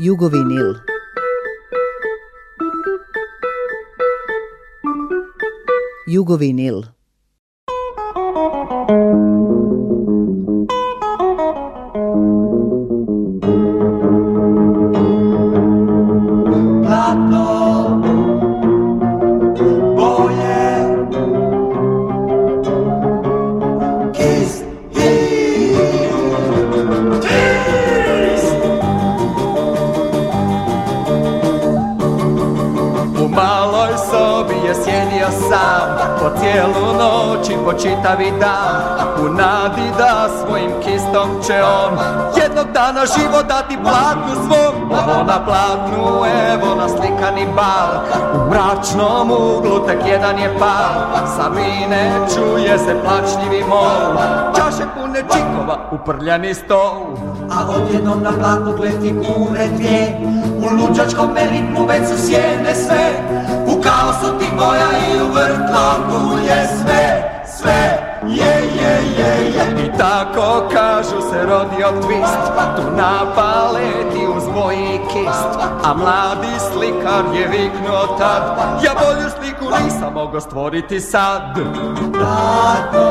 Jugovinil. Jugovinil. čitavi dan U nadi da svojim kistom će on Jednog dana život dati platnu svom Ovo na platnu, evo na slikani bal U mračnom uglu tek jedan je pal ne čuje se plačljivi mol Čaše pune čikova, uprljani stol A odjednom na platnu gledi kune dvije U luđačkom ritmu već su sjene sve U kaosu ti boja i u vrtlaku je sve tebe Je, je, je, je I tako kažu se rodio twist Tu na paleti uz moji kist A mladi slikar je viknuo tad Ja bolju sliku nisam mogao stvoriti sad Tako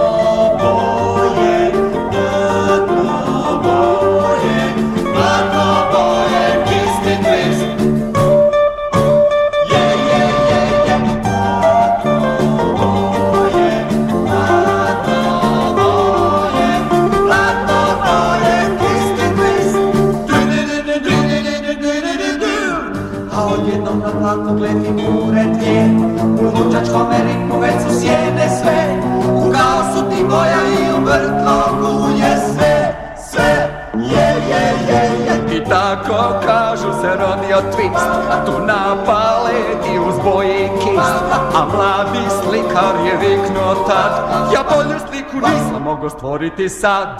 twist A Tu na paleti uz boje kist A mladi slikar je viknuo tad Ja bolju sliku nisam mogo stvoriti sad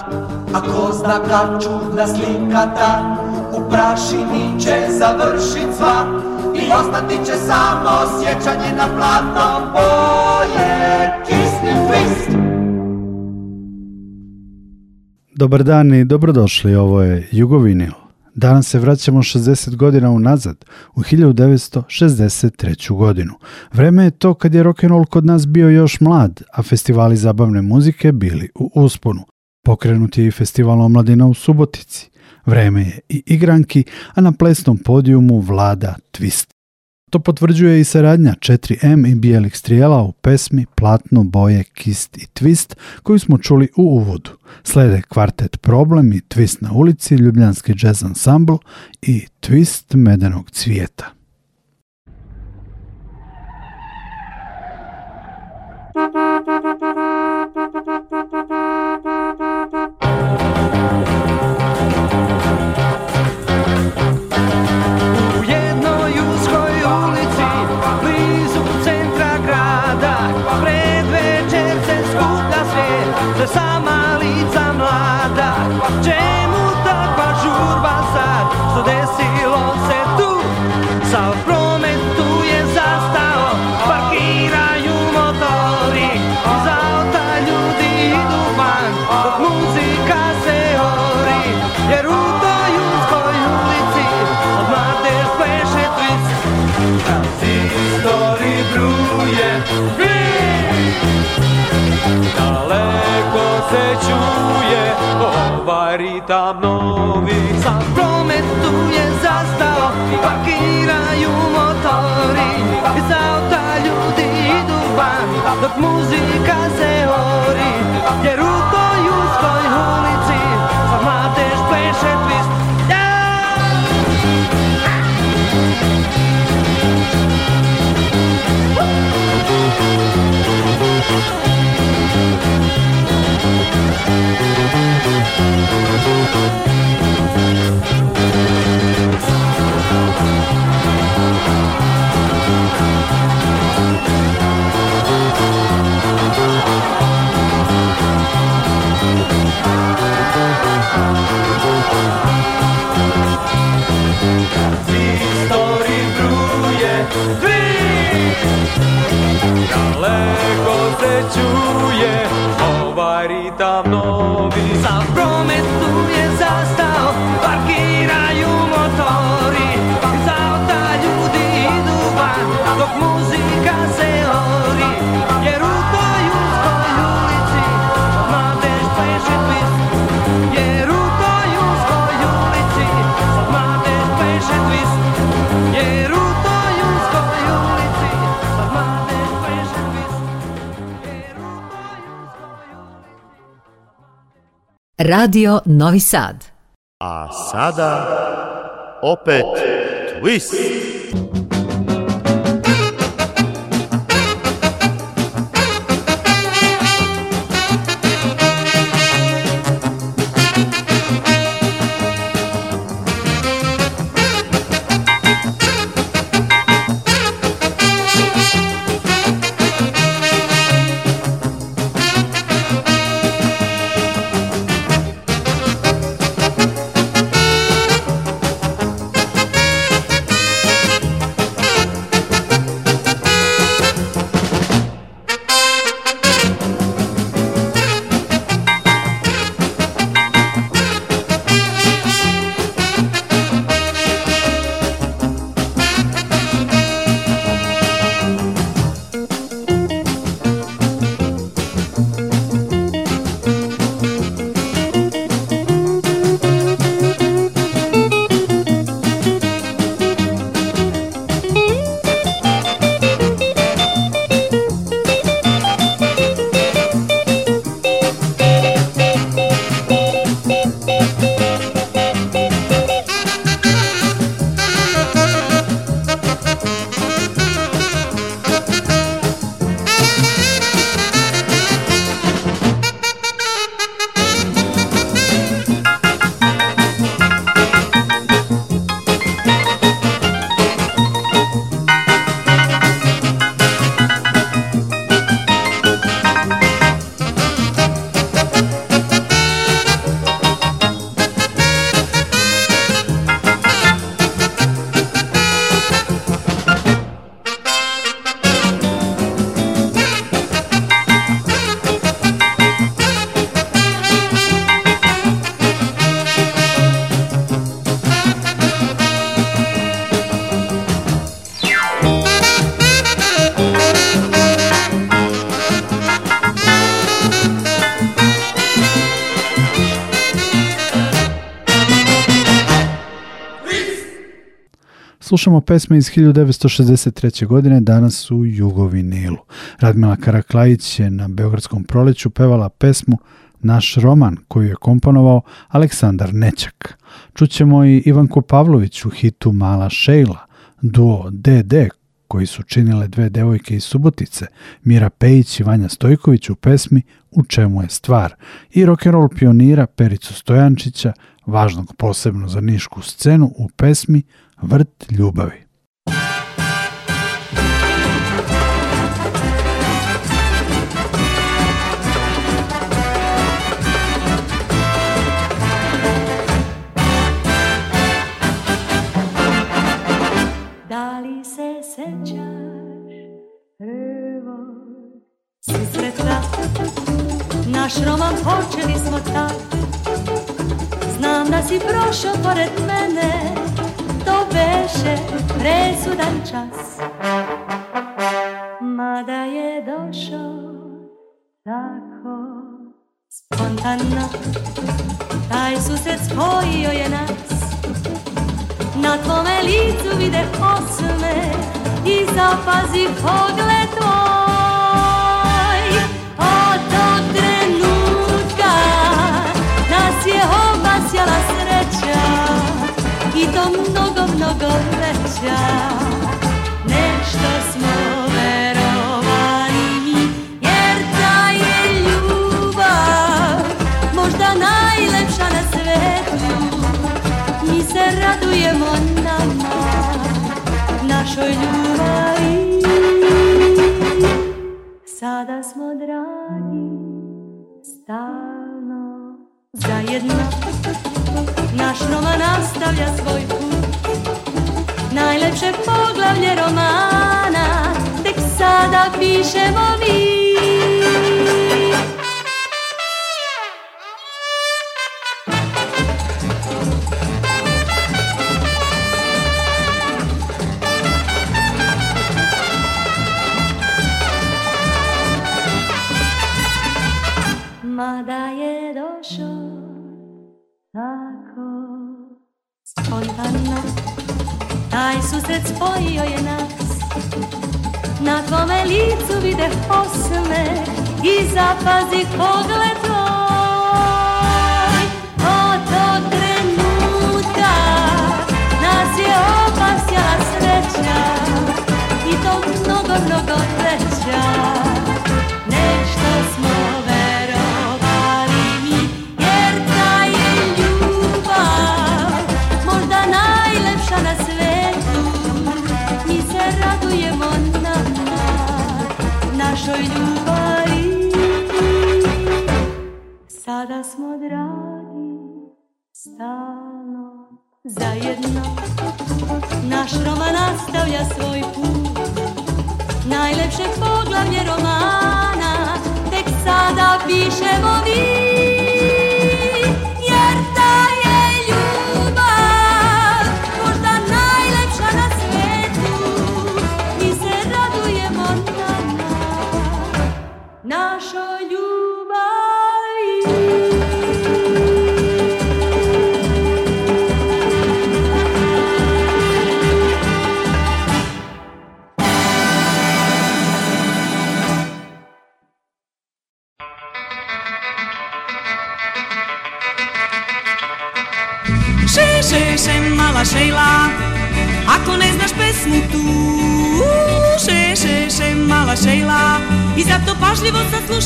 A ko zna kad čudna slika ta U prašini će završit sva I ostati će samo sjećanje na platno boje Kisni twist Dobar dan i dobrodošli, ovo je Jugovinil. Danas se vraćamo 60 godina unazad, u 1963. godinu. Vreme je to kad je rock'n'roll kod nas bio još mlad, a festivali zabavne muzike bili u usponu. Pokrenut je i festival omladina u Subotici. Vreme je i igranki, a na plesnom podijumu vlada twist. To potvrđuje i saradnja 4M i bijelih strijela u pesmi Platno, boje, kist i twist koju smo čuli u uvodu. Slede kvartet Problem i Twist na ulici, Ljubljanski jazz ensemble i Twist medenog cvijeta. světla prometuje zastalo, pakírajú motory, Za auta ľudí idu van, dok muzika se horí, kde rutujú svoj ulici, sa mládež pleše twist. Thank you. Daleko se čuje, hovorí tam nový zazbroj. Radio Novi Sad. A sada opet twist. Slušamo pesme iz 1963. godine, danas u Jugovinilu. Radmila Karaklajić je na Beogradskom proleću pevala pesmu Naš roman koju je komponovao Aleksandar Nečak. Čućemo i Ivanku Pavlović u hitu Mala Šejla, duo DD koji su činile dve devojke iz Subotice, Mira Pejić i Vanja Stojković u pesmi U čemu je stvar i rock'n'roll pionira Pericu Stojančića, važnog posebno za nišku scenu u pesmi Vrt ljubavi. Дали се сечаш, Ева, си сред нас, наш роман почели сме так. Знам да си проша поред мене, naše presudan čas Mada je došao tako spontano Taj susret spojio je nas Na tvome licu vide osme I zapazi pogled tvoj Od tog trenutka Nas je obasjala i to mnogo, mnogo veća. Nešto smo verovali, jer ta je ljubav možda najlepša na svetu. Mi se radujemo nama, našoj ljubavi. Sada smo dragi, stalno zajedno. Nasz Romana stawia swój pług Najlepsze poglavlje Romana Tek sada pišemo mi Mada Havana Taj susret spojio je nas Na tvome licu vide posme I zapazi pogled tvoj Od tog Nas je opasjala sreća I to mnogo, mnogo veća zajedno Naš roman nastavlja svoj put Najlepše poglavlje romana Tek sada pišemo vi Jer ta je ljubav Možda najlepša na svetu Mi se radujemo na nas Našo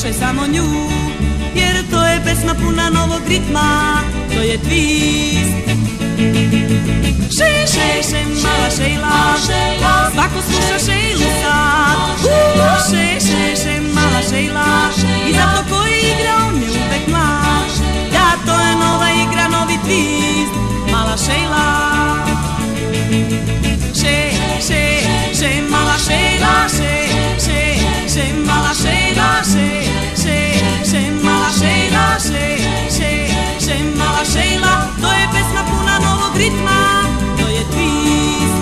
slušaj samo nju Jer to je pesma puna novog ritma To je twist Še, še, še, mala šejla Svako sluša šejlu sad Še, še, še, mala šejla I zato koji igra on je uvek mlad Da, to je nova igra, novi twist Mala šejla Še, še, še, mala šejla Še, še, še, mala šejla Še, šejla, to je pesma puna novog ritma, to je twist.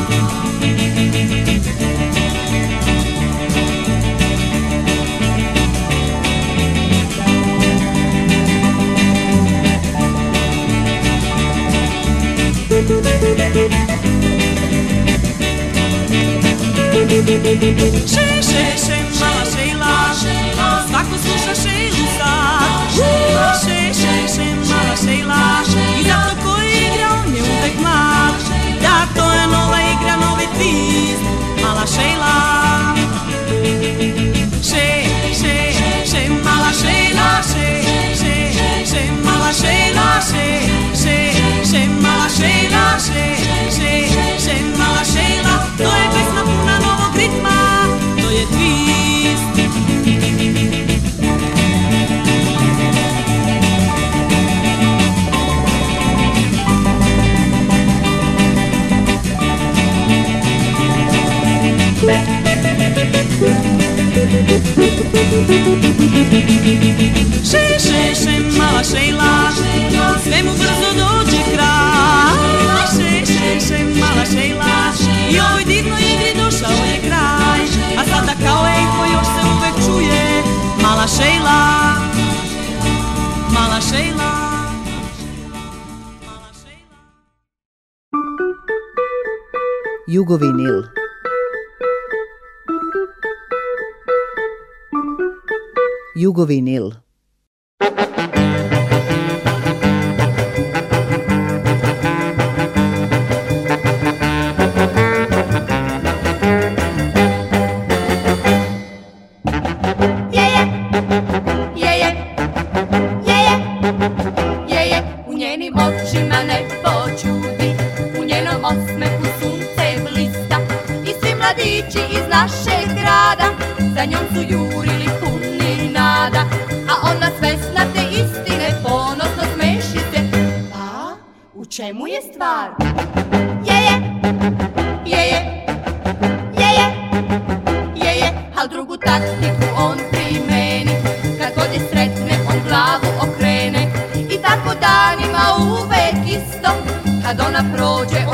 Še, še, še, mala šejla, svako sluša šejlu sad. Šejla, šejla. máš, i za to koji igrao njemu máš. Ja to je nova igra, novi ti Še, še, še, mala Šejla, sve mu brzo dođe kraj. Še, še, še, mala Šejla, i ovoj divnoj igri došao je kraj. A sada kao ejko još se uvek čuje, mala Šejla, mala Šejla. Jugovinil nil. Jeje, jeje, je Je Al drugu taktiku on primeni Kad god je sretne on glavu okrene I tako danima uvek isto Kad ona prođe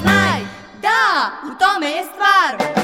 znaj, da, u tome je stvar.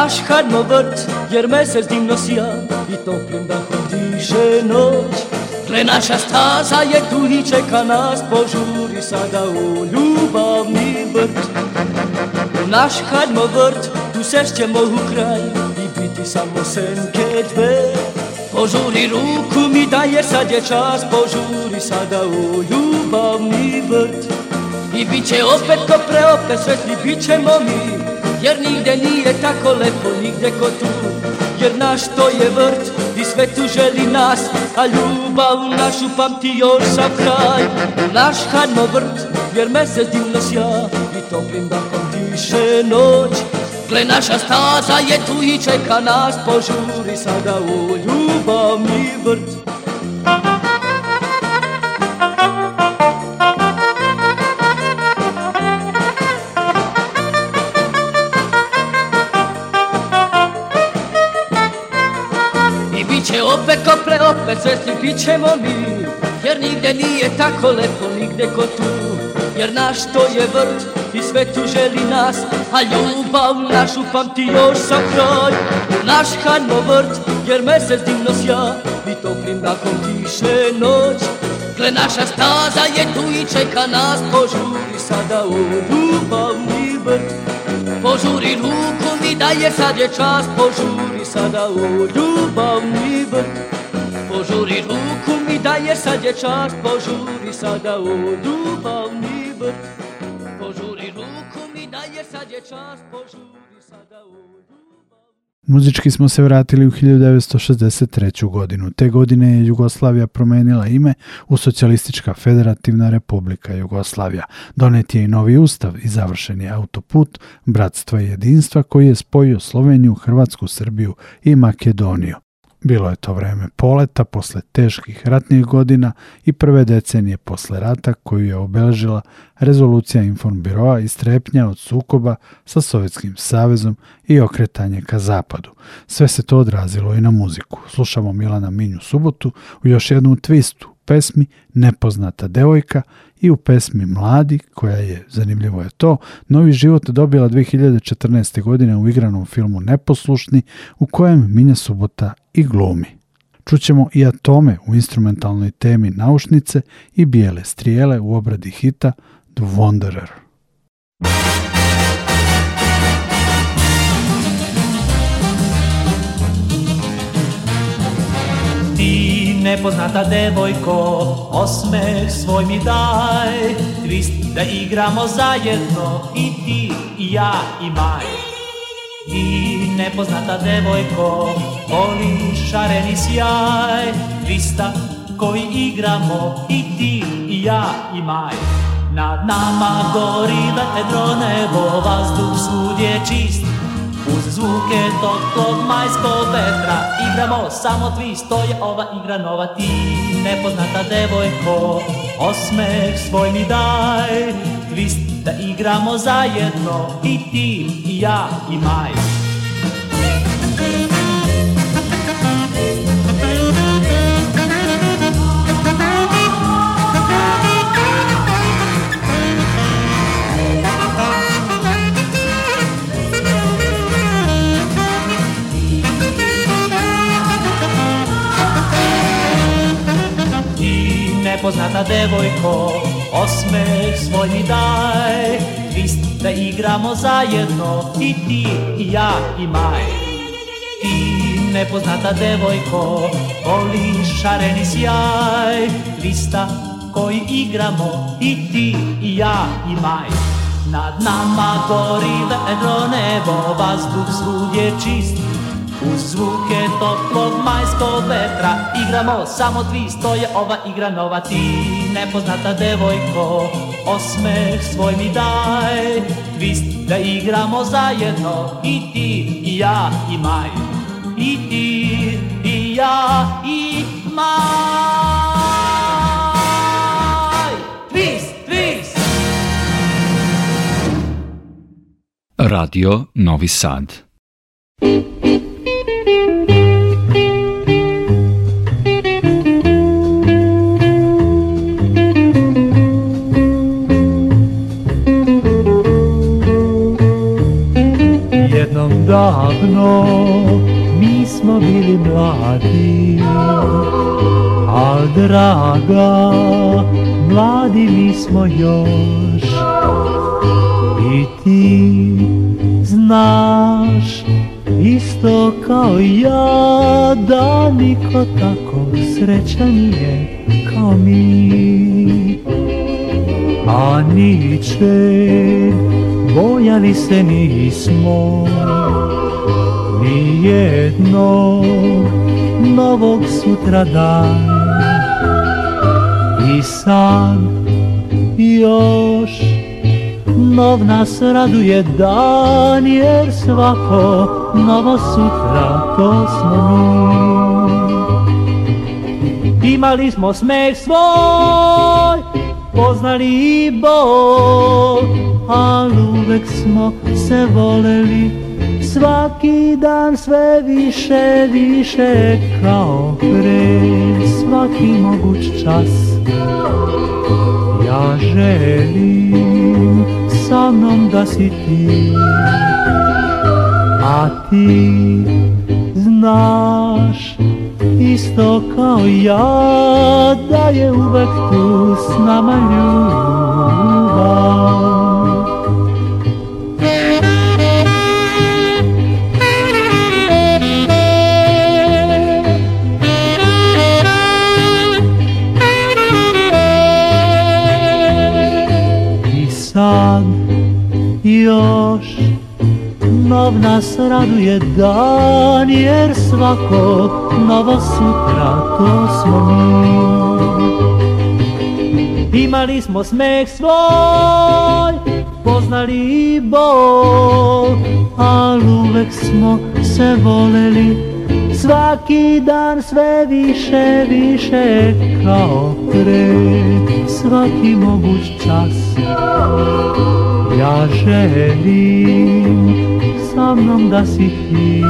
mă Ashganovot, Yermeses Dimnosia, Vitoplim Dahodishe Noć, Gle naša staza je tudičeka nas požuri sada u ljubavni vrt. Naš hajdmo vrt, tu sešćemo u kraj i biti samo senke dve. Požuri rucu mi daj jer sad je čas, požuri sada u ljubavni vrt. I bit će opet ko pre opet sretni, bit ćemo mi Jer nigde nije tako lepo, nigde ko tu Jer naš to je vrt, i sve tu želi nas A ljubav našu pamti još sam kraj Naš hanmo vrt, jer mesec divno sja I toplim bakom tiše noć Gle naša staza je tu i čeka nas Požuri sada u ljubavni vrt I bit će opet kople, opet sve bit ćemo mi Jer nigde nije tako lepo, nigde ko tu Jer naš to je vrt i sve tu želi nas A ljubav našu pamti još sam kraj Naš kanmo vrt, jer mesec dimno sja I toplim dakom tiše noć Gle naša staza je tu i čeka nas Požuri sada u ljubavni vrt Požuri ruku mi daje, sad je čas, požuri sada u ljubavni brk. Požuri ruku mi daje, sad je čas, požuri sada u ljubavni brk. Požuri ruku mi daje, sad je čas, požuri. Muzički smo se vratili u 1963. godinu. Te godine je Jugoslavija promenila ime u Socijalistička federativna republika Jugoslavija. Donet je i novi ustav i završen je autoput Bratstva i jedinstva koji je spojio Sloveniju, Hrvatsku, Srbiju i Makedoniju. Bilo je to vreme poleta posle teških ratnih godina i prve decenije posle rata koju je obeležila rezolucija Informbiroa i strepnja od sukoba sa Sovjetskim savezom i okretanje ka zapadu. Sve se to odrazilo i na muziku. Slušamo Milana Minju Subotu u još jednom twistu pesmi Nepoznata devojka i u pesmi Mladi, koja je, zanimljivo je to, novi život dobila 2014. godine u igranom filmu Neposlušni, u kojem Minja Subota i glumi. Čućemo i atome u instrumentalnoj temi Naušnice i bijele strijele u obradi hita The Wanderer. Nepoznata devojko, osmeh svoj mi daj Twist da igramo zajedno i ti i ja i maj I nepoznata devojko, voli šareni sjaj Twista koji igramo i ti i ja i maj Nad nama gori vedro nebo, vazduh svud je čist uz zvuke tog majskog vetra Igramo samo to je ova igra nova Ti nepoznata devojko Osmeh svoj mi daj Twist da igramo zajedno I ti i ja i Maj Nepoznata devojko, osmeh svoj mi daj Twist da igramo zajedno i ti i ja i maj Ti nepoznata devojko, voli šareni sjaj Twista koji igramo i ti i ja i maj Nad nama gori vedro nebo, vazduh svud je čist uz zvuke toplog majskog vetra Igramo samo dvi je Ova igra nova ti Nepoznata devojko Osmeh svoj mi daj Twist da igramo zajedno I ti i ja i maj I ti i ja i maj Twist, twist Radio Novi Sad davno mi smo bili mladi Al draga, mladi mi smo još I ti znaš isto kao ja Da niko tako srećan je kao mi a niče bojali se nismo nijedno novog sutra dan i sad još nov nas raduje dan jer svako novo sutra to smo mi imali smo smeh svoj poznali i bol Al uvek smo se voleli Svaki dan sve više, više Kao pre svaki moguć čas Ja želim sa mnom da si ti A ti znaš isto kao ja Da je uvek tu s nama ljubav sad još Nov nas raduje dan jer svakog novo sutra, to smo mi. Imali smo smeh svoj, poznali i bol, ali uvek smo se voleli, svaki dan sve više, više kao pre, svaki moguć čas. Ja želim sa mnom da si ti.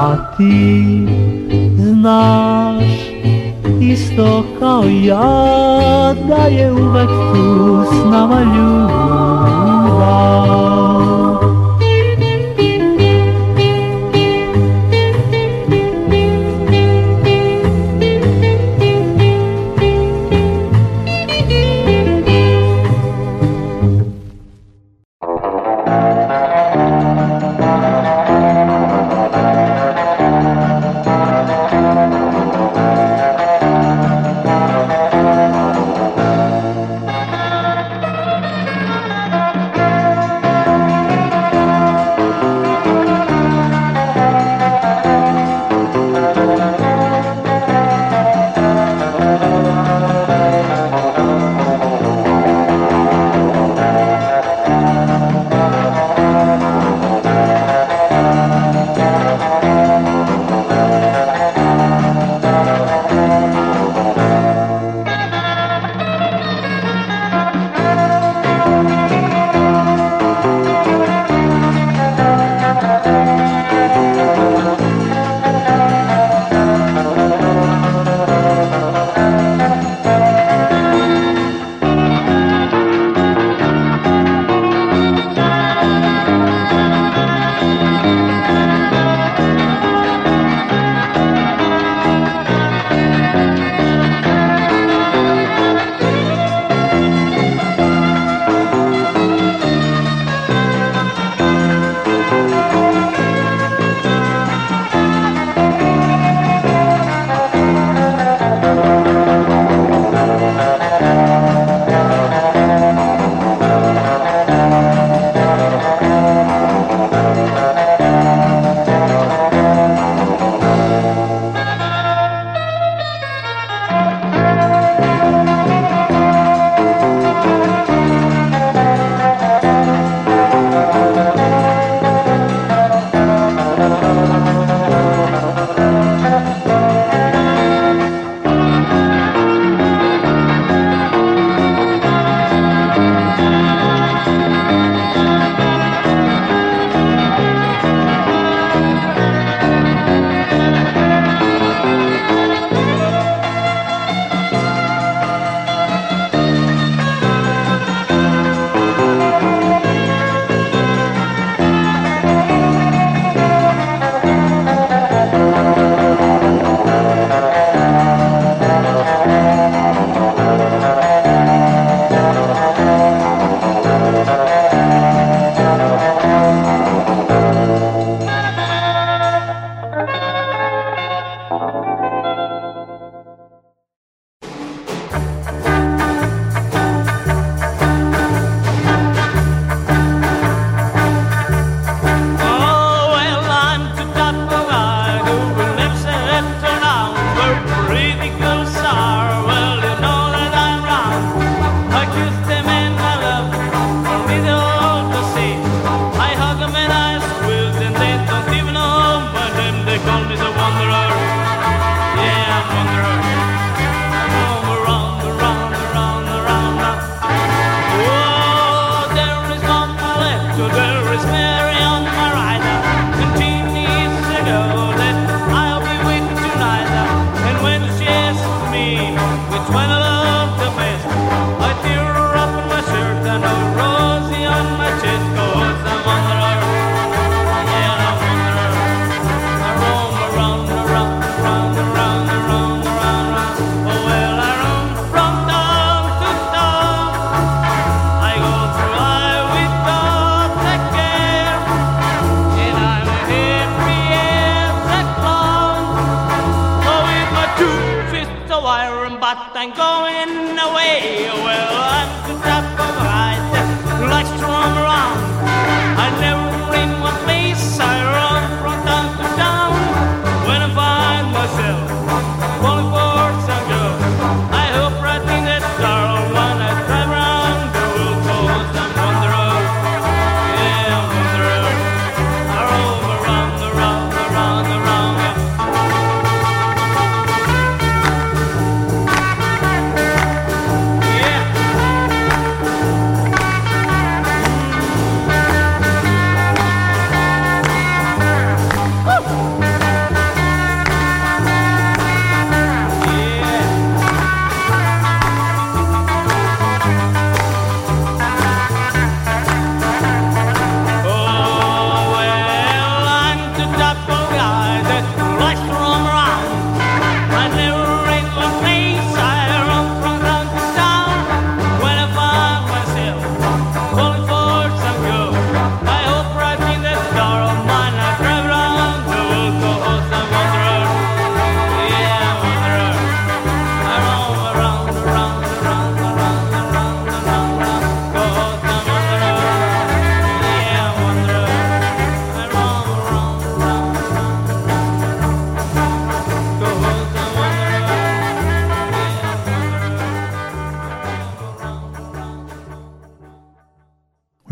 A ti znaš isto kao ja Da je uvek tu s nama ljubav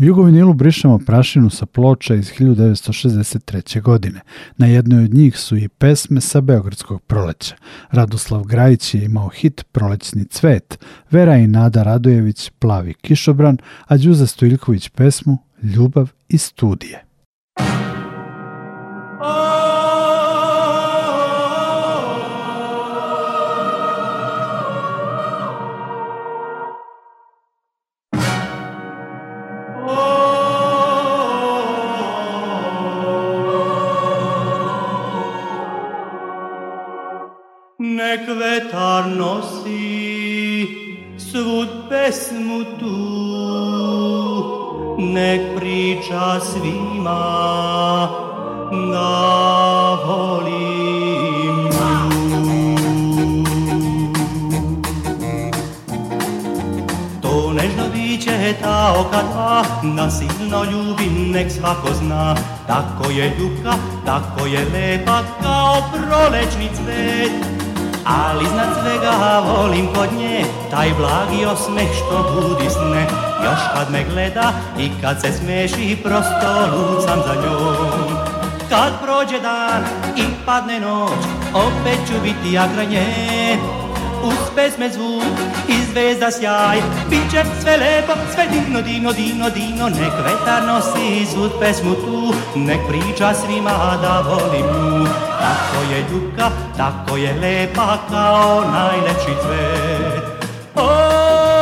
jugovinilu brišemo prašinu sa ploča iz 1963. godine. Na jednoj od njih su i pesme sa Beogradskog proleća. Radoslav Grajić je imao hit Prolećni cvet, Vera i Nada Radojević Plavi kišobran, a Đuza Stojiljković pesmu Ljubav i studije. tu nek priča svima da volim To nežno biće ta oka dva, nasilno ljubim nek svako zna. Tako je ljubka, tako je lepa kao prolećni cvet, ali znad svega volim kod nje taj blagi osmeh što budi sne još kad me gleda i kad se smeši prosto lucam za njom kad prođe dan i padne noć opet ću biti ja kraj nje uz pesme zvuk i zvezda sjaj Bit će sve lepo, sve divno, divno, divno, divno Nek vetar nosi sud pesmu tu Nek priča svima da volim nju tako je ljuka, tako je lepa kao najlepši cvet. Oh,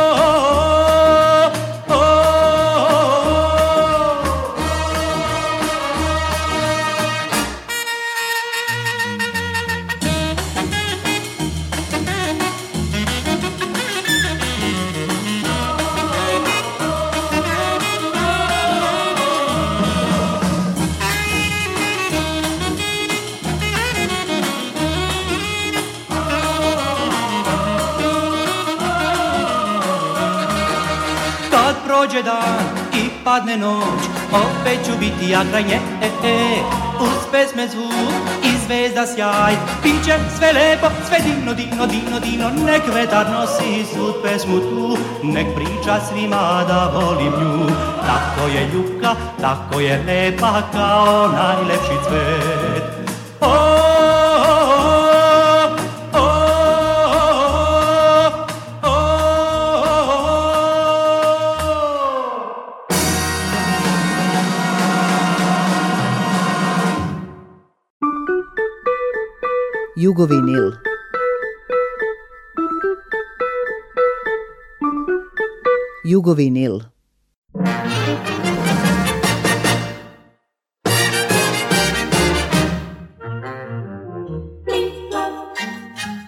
prođe dan i padne noć Opet ću biti ja kraj nje e, e Uz pesme zvuk i zvezda sjaj Biće sve lepo, sve dino, dino, divno, divno Nek vetar nosi sud pesmu tu Nek priča svima da volim nju Tako je ljubka, tako je lepa Kao najlepši cvet Hugo Vinyl. Jugo Vinyl.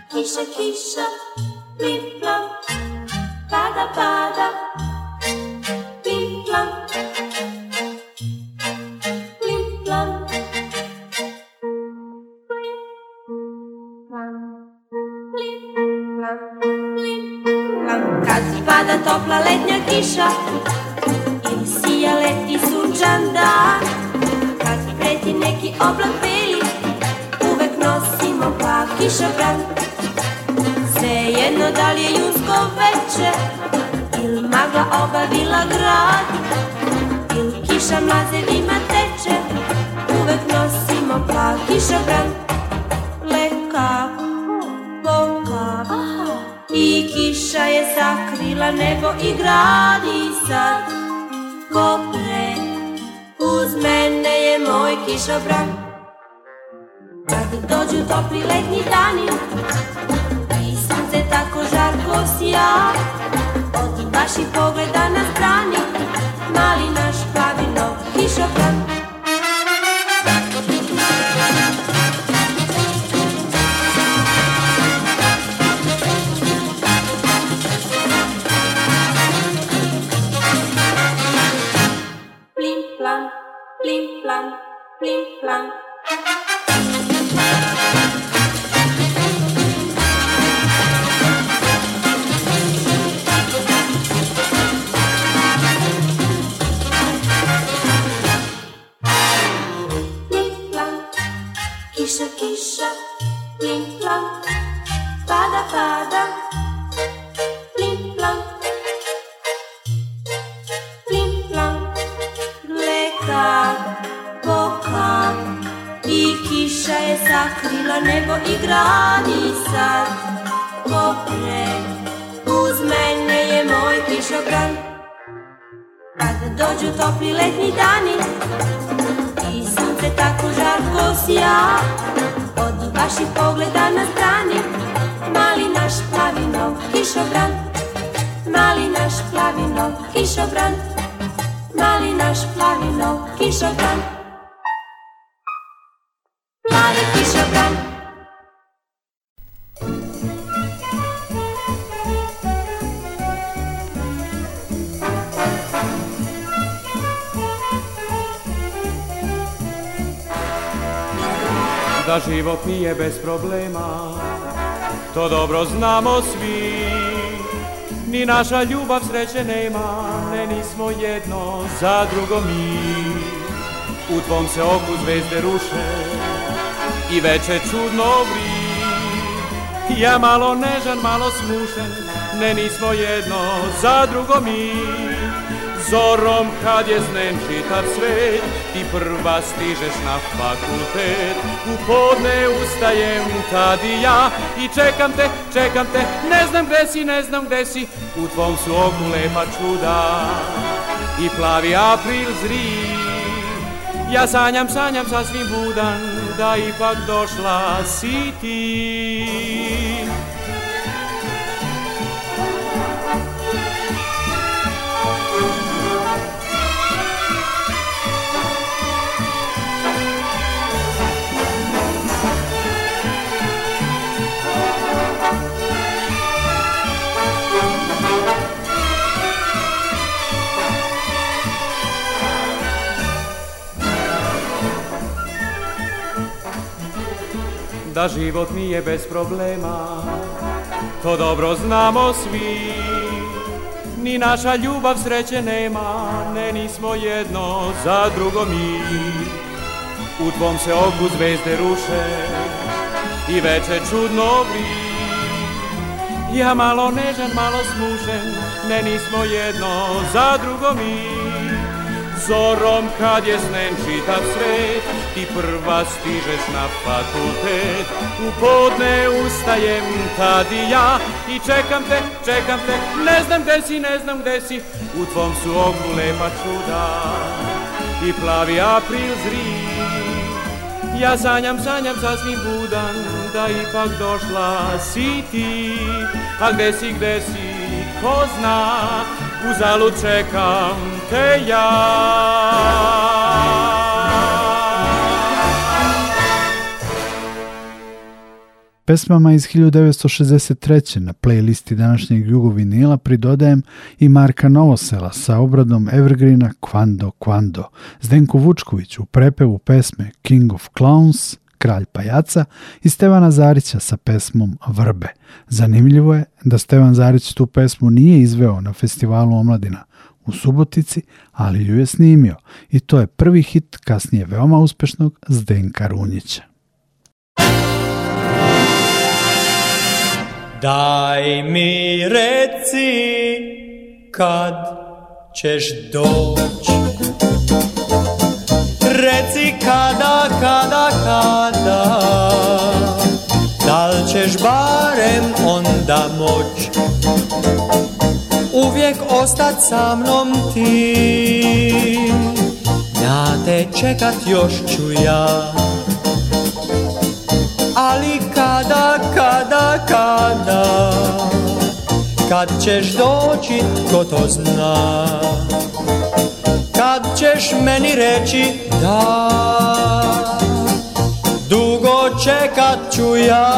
Keisha, Keisha, Lip Love, Bada Bada. topla letnja kiša Ili sija leti sunčan dan Kad preti neki oblak beli Uvek nosimo pa kišobran Sve jedno da li je veče il magla obavila grad il kiša mlazevima teče Uvek nosimo pa kišobran Leka, i kiša je saka nebo i gradi sad kopne Uz mene je moj kišobran Kad dođu topli letni dani I sunce tako žarko sija Od vaših pogleda na strani, Malina Kiša, kiša, plim plam, pada, pada, plim plam. Plim plam, Leka, kak, i kiša je sakrila nebo i grad sad. Popred, uz mene je moj kišobran, kad dođu topli letni dani, sunce tako žarko sija Od vaših pogleda na strani Mali naš plavi nov kišobran Mali naš plavi nov kišobran Mali naš plavi nov kišobran da život nije bez problema To dobro znamo svi Ni naša ljubav sreće nema Ne nismo jedno za drugo mi U tvom se oku zvezde ruše I veče čudno vri Ja malo nežan, malo smušen Ne nismo jedno za drugo mi Zorom kad je znem čitav svet ti prva stižeš na fakultet U podne ustajem tad i ja I čekam te, čekam te Ne znam gde si, ne znam gde si U tvom su oku lepa čuda I plavi april zri Ja sanjam, sanjam sasvim budan Da ipak došla si ti da život nije bez problema To dobro znamo svi Ni naša ljubav sreće nema Ne nismo jedno za drugo mi U tvom se oku zvezde ruše I veče čudno vi. Ja malo nežan, malo smušen Ne nismo jedno za drugo mi zorom kad je snem čitav svet Ti prva stižeš na fakultet U podne ustajem tad i ja I čekam te, čekam te Ne znam gde si, ne znam gde si U tvom su oku lepa čuda I plavi april zri Ja sanjam, sanjam sasvim budan Da ipak došla si ti A gde si, gde si, ko zna zalu čekam te ja. Pesmama iz 1963. na playlisti današnjeg Jugovinila pridodajem i Marka Novosela sa obradom Evergreena Kvando Kvando, Zdenku Vučkoviću u prepevu pesme King of Clowns, Kralj pajaca i Stevana Zarića sa pesmom Vrbe. Zanimljivo je da Stevan Zarić tu pesmu nije izveo na festivalu Omladina u Subotici, ali ju je snimio i to je prvi hit kasnije veoma uspešnog Zdenka Runjića. Daj mi reci kad ćeš doći reci kada, kada, kada Dal ćeš barem onda moć Uvijek ostat sa mnom ti Ja te čekat još ću ja Ali kada, kada, kada Kad ćeš doći, ko to zna možeš meni reći da Dugo čekat ću ja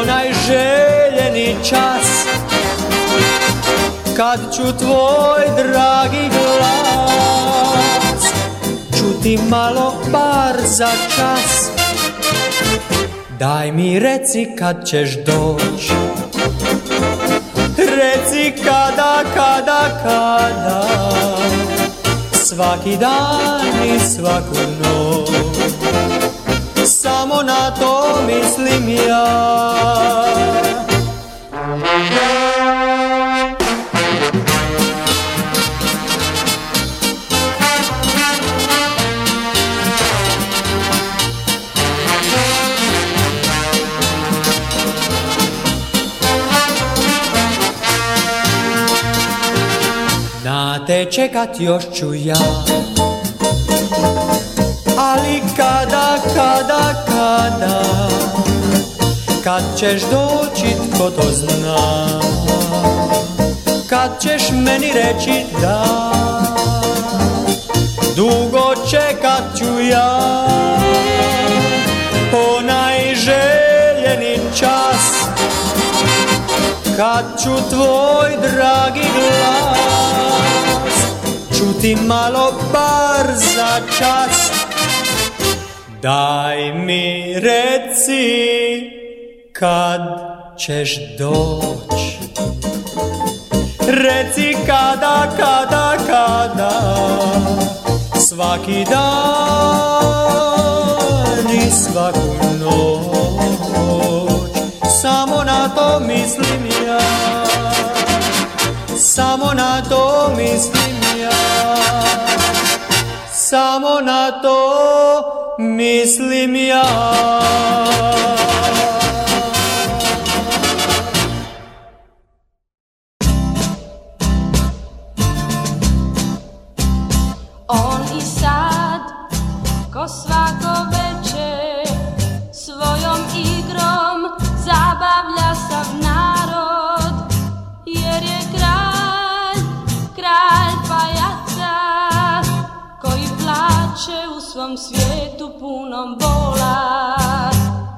Onaj željeni čas Kad ću tvoj dragi glas Čuti malo par za čas Daj mi reci kad ćeš doći cicada, kada, kada Svaki dan i svaku noć Samo na to mislim ja čekat još ću ja Ali kada, kada, kada Kad ćeš doći tko to zna Kad ćeš meni reći da Dugo čekat ću ja Onaj željeni čas Kad ću tvoj dragi glas čuti malo bar za čas Daj mi reci kad ćeš doć Reci kada, kada, kada Svaki dan i svaku noć Samo na to mislim ja Samo na to mislim samo na to mislim ja.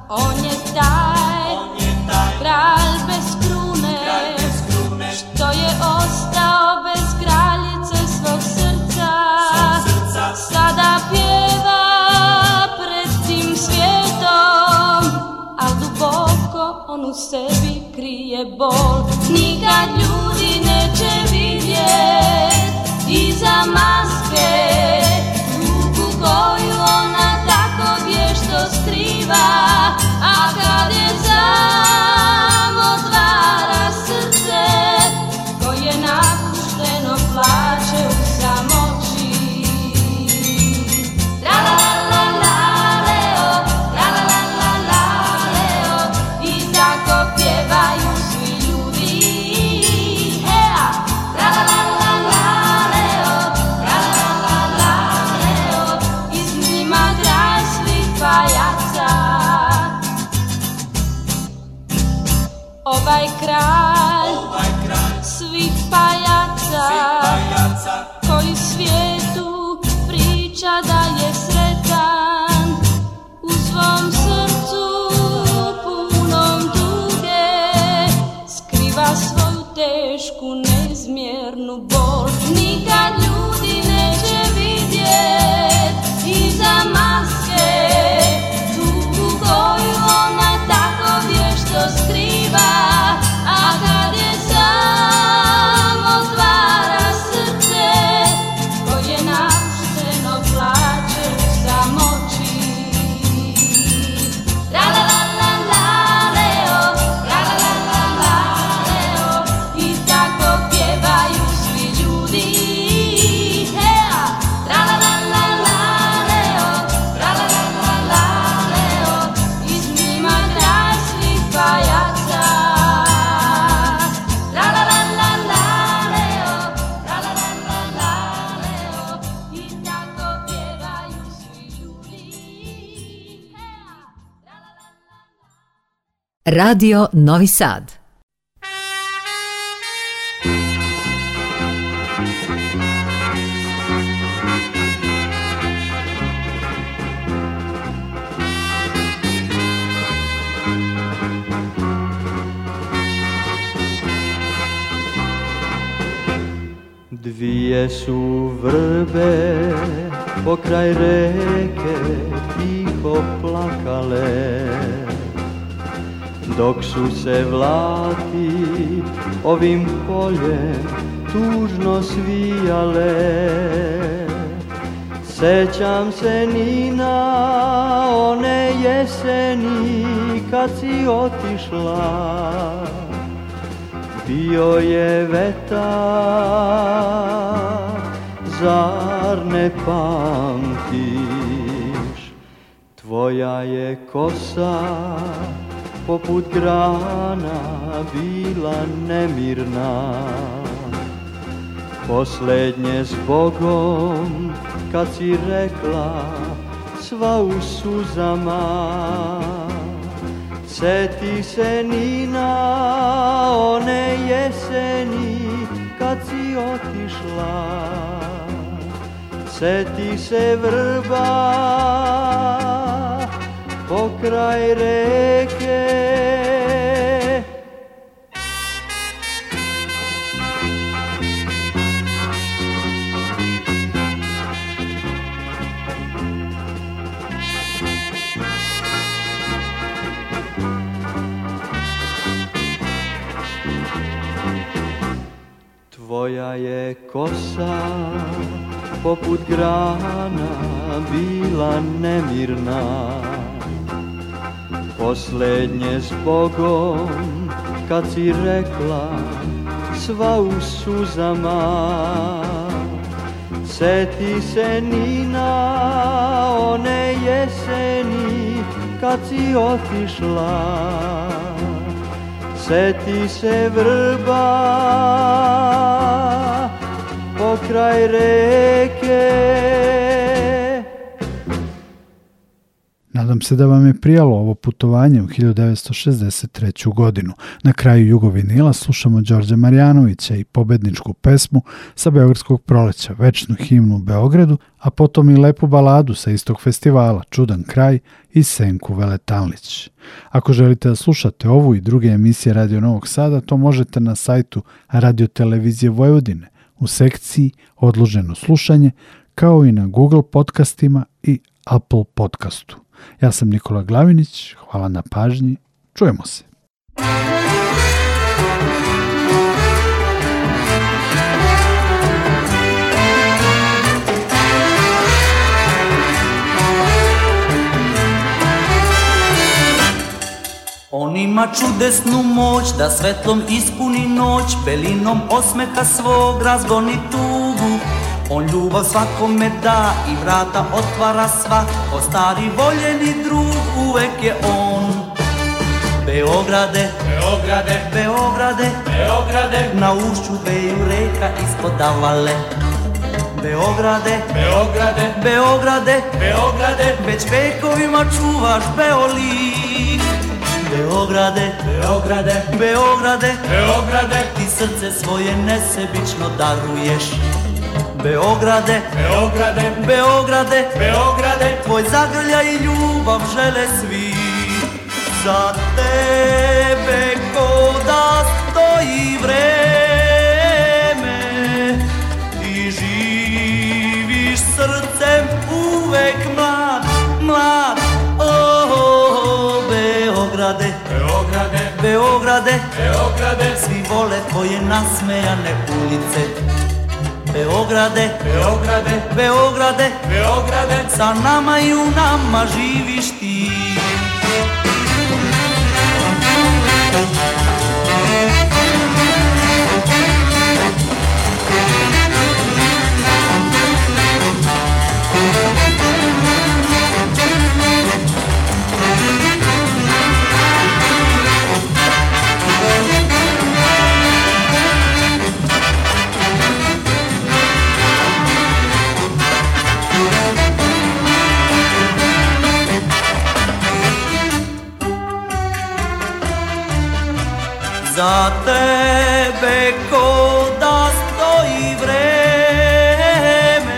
On je taj, kralj bez krune, što je ostao bez kraljece svog srca. Sada pjeva pred tim svijetom, a duboko on u sebi krije bol. Nikad ljudi neće i za viva a cada Radio Novi Sad. Dvije su vrbe pokraj reke tiho plakale dok su se vlati ovim poljem tužno svijale Sećam se Nina one jeseni kad si otišla Bio je veta zar ne pamtiš Tvoja je kosa poput grana bila nemirna Posljednje s Bogom kad si rekla sva u suzama Sjeti se Nina one jeseni kad si otišla ti se vrba pokraj reke Tvoja je kosa poput grana bila nemirna poslednje s Bogom kad si rekla sva u suzama Seti se Nina one jeseni kad si otišla Seti se vrba pokraj reke Nadam se da vam je prijalo ovo putovanje u 1963. godinu. Na kraju Jugovinila slušamo Đorđa Marjanovića i pobedničku pesmu sa Beogradskog proleća, večnu himnu u Beogradu, a potom i lepu baladu sa istog festivala Čudan kraj i Senku Veletanlić. Ako želite da slušate ovu i druge emisije Radio Novog Sada, to možete na sajtu Radiotelevizije Vojvodine u sekciji Odloženo slušanje, kao i na Google podcastima i Apple podcastu. Ja sam Nikola Glavinić, hvala na pažnji, čujemo se. On ima čudesnu moć da svetlom ispuni noć, pelinom osmeha svog razgoni tu on ljubav svakome da i vrata otvara sva O stari voljeni drug uvek je on Beograde, Beograde, Beograde, Beograde Na ušću veju reka ispod davale Beograde, Beograde, Beograde, Beograde Već vekovima čuvaš Beoli Beograde, Beograde, Beograde, Beograde Ti srce svoje nesebično daruješ Beograde, Beograde, Beograde, Beograde Tvoj zagrlja i ljubav žele svi Za tebe ko da stoji vreme Ti živiš srcem uvek mlad, mlad oh, Beograde, Beograde, Beograde, Beograde Svi vole tvoje nasmejane ulice Beograde, Beograde, Beograde, Beograde, sa nama i u nama živiš ti. Za tebe ko da stoji vreme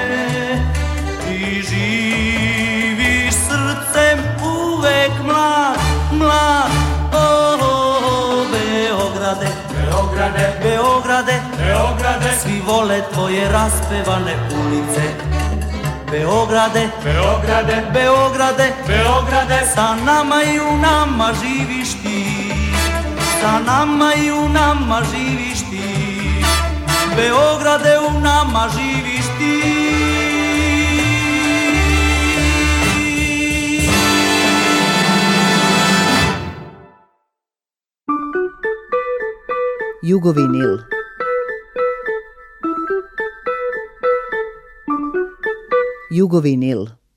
Ti živiš srcem uvek mlad, mlad O, oh, oh, Beograde, Beograde, Beograde, Beograde Svi vole tvoje raspevane ulice Beograde, Beograde, Beograde, Beograde, sa nama i u nama živi. Sa nama i u nama živiš ti Beograde u nama živiš ti Jugovinil Jugovinil